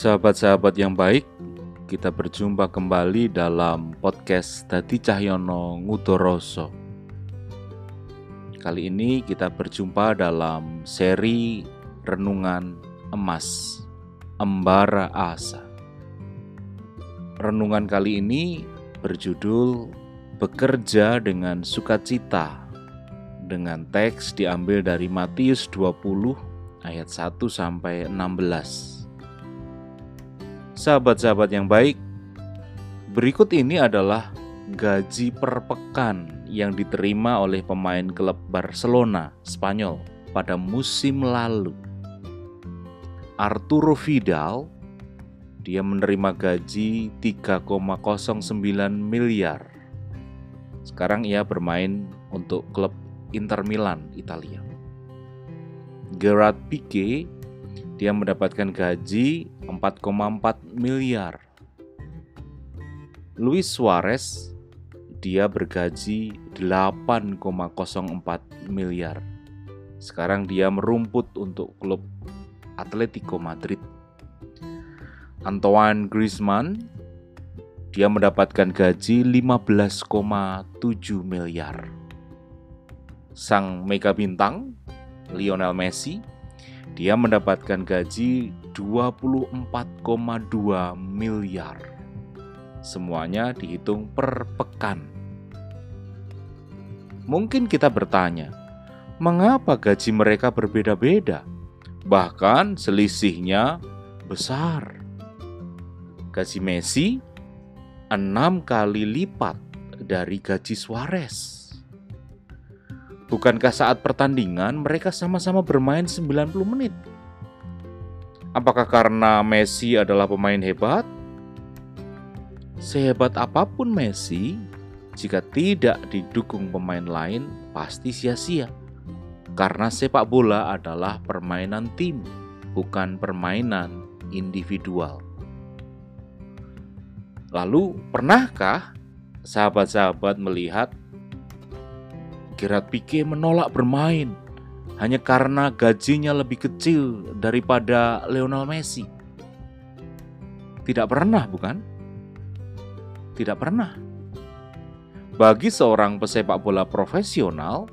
Sahabat-sahabat yang baik, kita berjumpa kembali dalam podcast Dadi Cahyono Ngudoroso. Kali ini kita berjumpa dalam seri Renungan Emas, Embara Asa. Renungan kali ini berjudul Bekerja dengan Sukacita dengan teks diambil dari Matius 20 ayat 1 sampai 16. Sahabat-sahabat yang baik, berikut ini adalah gaji per pekan yang diterima oleh pemain klub Barcelona Spanyol pada musim lalu. Arturo Vidal dia menerima gaji 3,09 miliar. Sekarang ia bermain untuk klub Inter Milan Italia. Gerard Pique dia mendapatkan gaji 4,4 miliar. Luis Suarez dia bergaji 8,04 miliar. Sekarang dia merumput untuk klub Atletico Madrid. Antoine Griezmann dia mendapatkan gaji 15,7 miliar. Sang mega bintang Lionel Messi dia mendapatkan gaji 24,2 miliar. Semuanya dihitung per pekan. Mungkin kita bertanya, mengapa gaji mereka berbeda-beda? Bahkan selisihnya besar. Gaji Messi enam kali lipat dari gaji Suarez. Bukankah saat pertandingan mereka sama-sama bermain 90 menit? Apakah karena Messi adalah pemain hebat? Sehebat apa pun Messi, jika tidak didukung pemain lain, pasti sia-sia. Karena sepak bola adalah permainan tim, bukan permainan individual. Lalu, pernahkah sahabat-sahabat melihat Gerard Pique menolak bermain hanya karena gajinya lebih kecil daripada Lionel Messi. Tidak pernah, bukan? Tidak pernah. Bagi seorang pesepak bola profesional,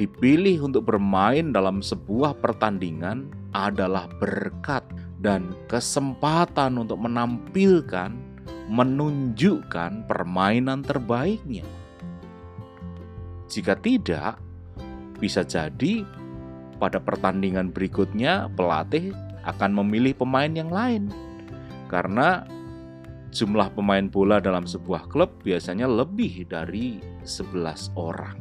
dipilih untuk bermain dalam sebuah pertandingan adalah berkat dan kesempatan untuk menampilkan, menunjukkan permainan terbaiknya. Jika tidak, bisa jadi pada pertandingan berikutnya pelatih akan memilih pemain yang lain. Karena jumlah pemain bola dalam sebuah klub biasanya lebih dari 11 orang.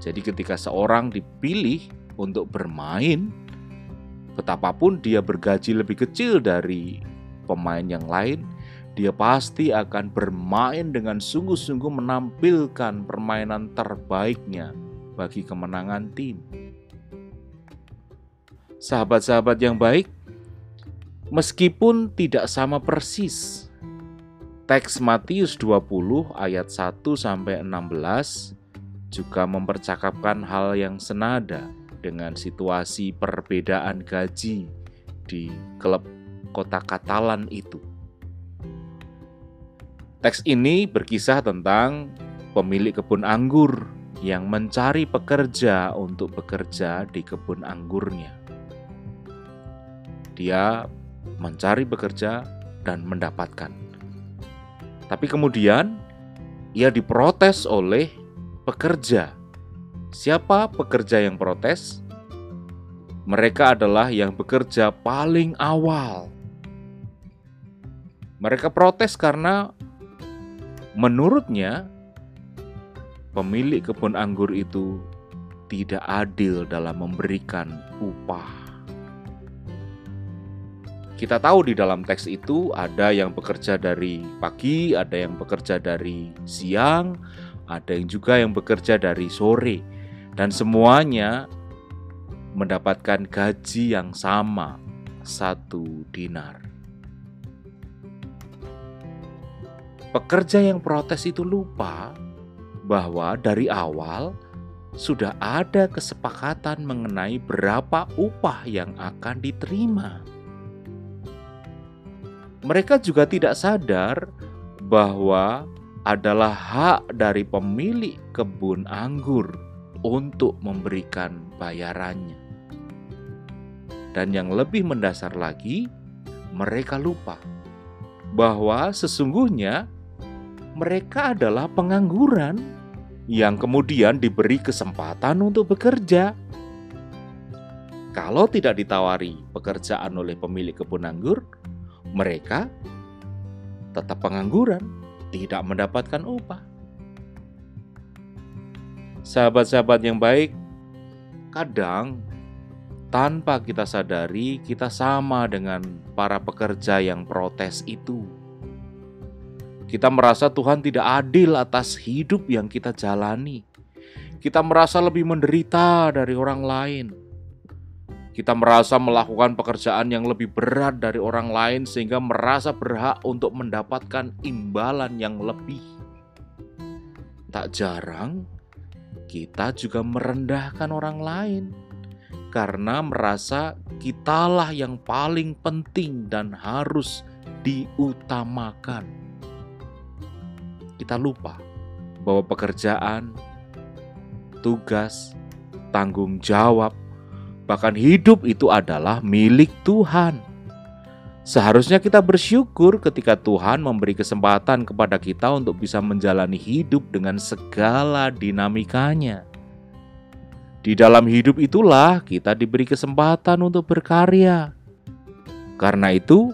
Jadi ketika seorang dipilih untuk bermain, betapapun dia bergaji lebih kecil dari pemain yang lain, dia pasti akan bermain dengan sungguh-sungguh menampilkan permainan terbaiknya bagi kemenangan tim. Sahabat-sahabat yang baik, meskipun tidak sama persis, teks Matius 20 ayat 1 sampai 16 juga mempercakapkan hal yang senada dengan situasi perbedaan gaji di klub kota Katalan itu. Teks ini berkisah tentang pemilik kebun anggur yang mencari pekerja untuk bekerja di kebun anggurnya. Dia mencari bekerja dan mendapatkan. Tapi kemudian ia diprotes oleh pekerja. Siapa pekerja yang protes? Mereka adalah yang bekerja paling awal. Mereka protes karena Menurutnya, pemilik kebun anggur itu tidak adil dalam memberikan upah. Kita tahu di dalam teks itu ada yang bekerja dari pagi, ada yang bekerja dari siang, ada yang juga yang bekerja dari sore, dan semuanya mendapatkan gaji yang sama, satu dinar. Pekerja yang protes itu lupa bahwa dari awal sudah ada kesepakatan mengenai berapa upah yang akan diterima. mereka juga tidak sadar bahwa adalah hak dari pemilik kebun anggur untuk memberikan bayarannya. Dan yang lebih mendasar lagi, mereka lupa bahwa sesungguhnya mereka adalah pengangguran yang kemudian diberi kesempatan untuk bekerja. Kalau tidak ditawari pekerjaan oleh pemilik kebun anggur, mereka tetap pengangguran, tidak mendapatkan upah. Sahabat-sahabat yang baik, kadang tanpa kita sadari, kita sama dengan para pekerja yang protes itu. Kita merasa Tuhan tidak adil atas hidup yang kita jalani. Kita merasa lebih menderita dari orang lain. Kita merasa melakukan pekerjaan yang lebih berat dari orang lain, sehingga merasa berhak untuk mendapatkan imbalan yang lebih. Tak jarang kita juga merendahkan orang lain karena merasa kitalah yang paling penting dan harus diutamakan. Kita lupa bahwa pekerjaan, tugas, tanggung jawab, bahkan hidup itu adalah milik Tuhan. Seharusnya kita bersyukur ketika Tuhan memberi kesempatan kepada kita untuk bisa menjalani hidup dengan segala dinamikanya. Di dalam hidup itulah kita diberi kesempatan untuk berkarya. Karena itu,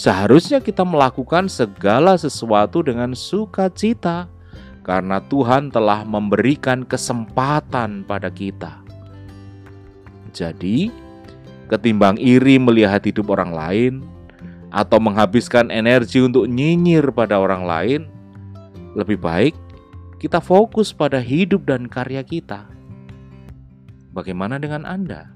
seharusnya kita melakukan segala sesuatu dengan sukacita, karena Tuhan telah memberikan kesempatan pada kita. Jadi, ketimbang iri melihat hidup orang lain atau menghabiskan energi untuk nyinyir pada orang lain, lebih baik kita fokus pada hidup dan karya kita Bagaimana dengan Anda?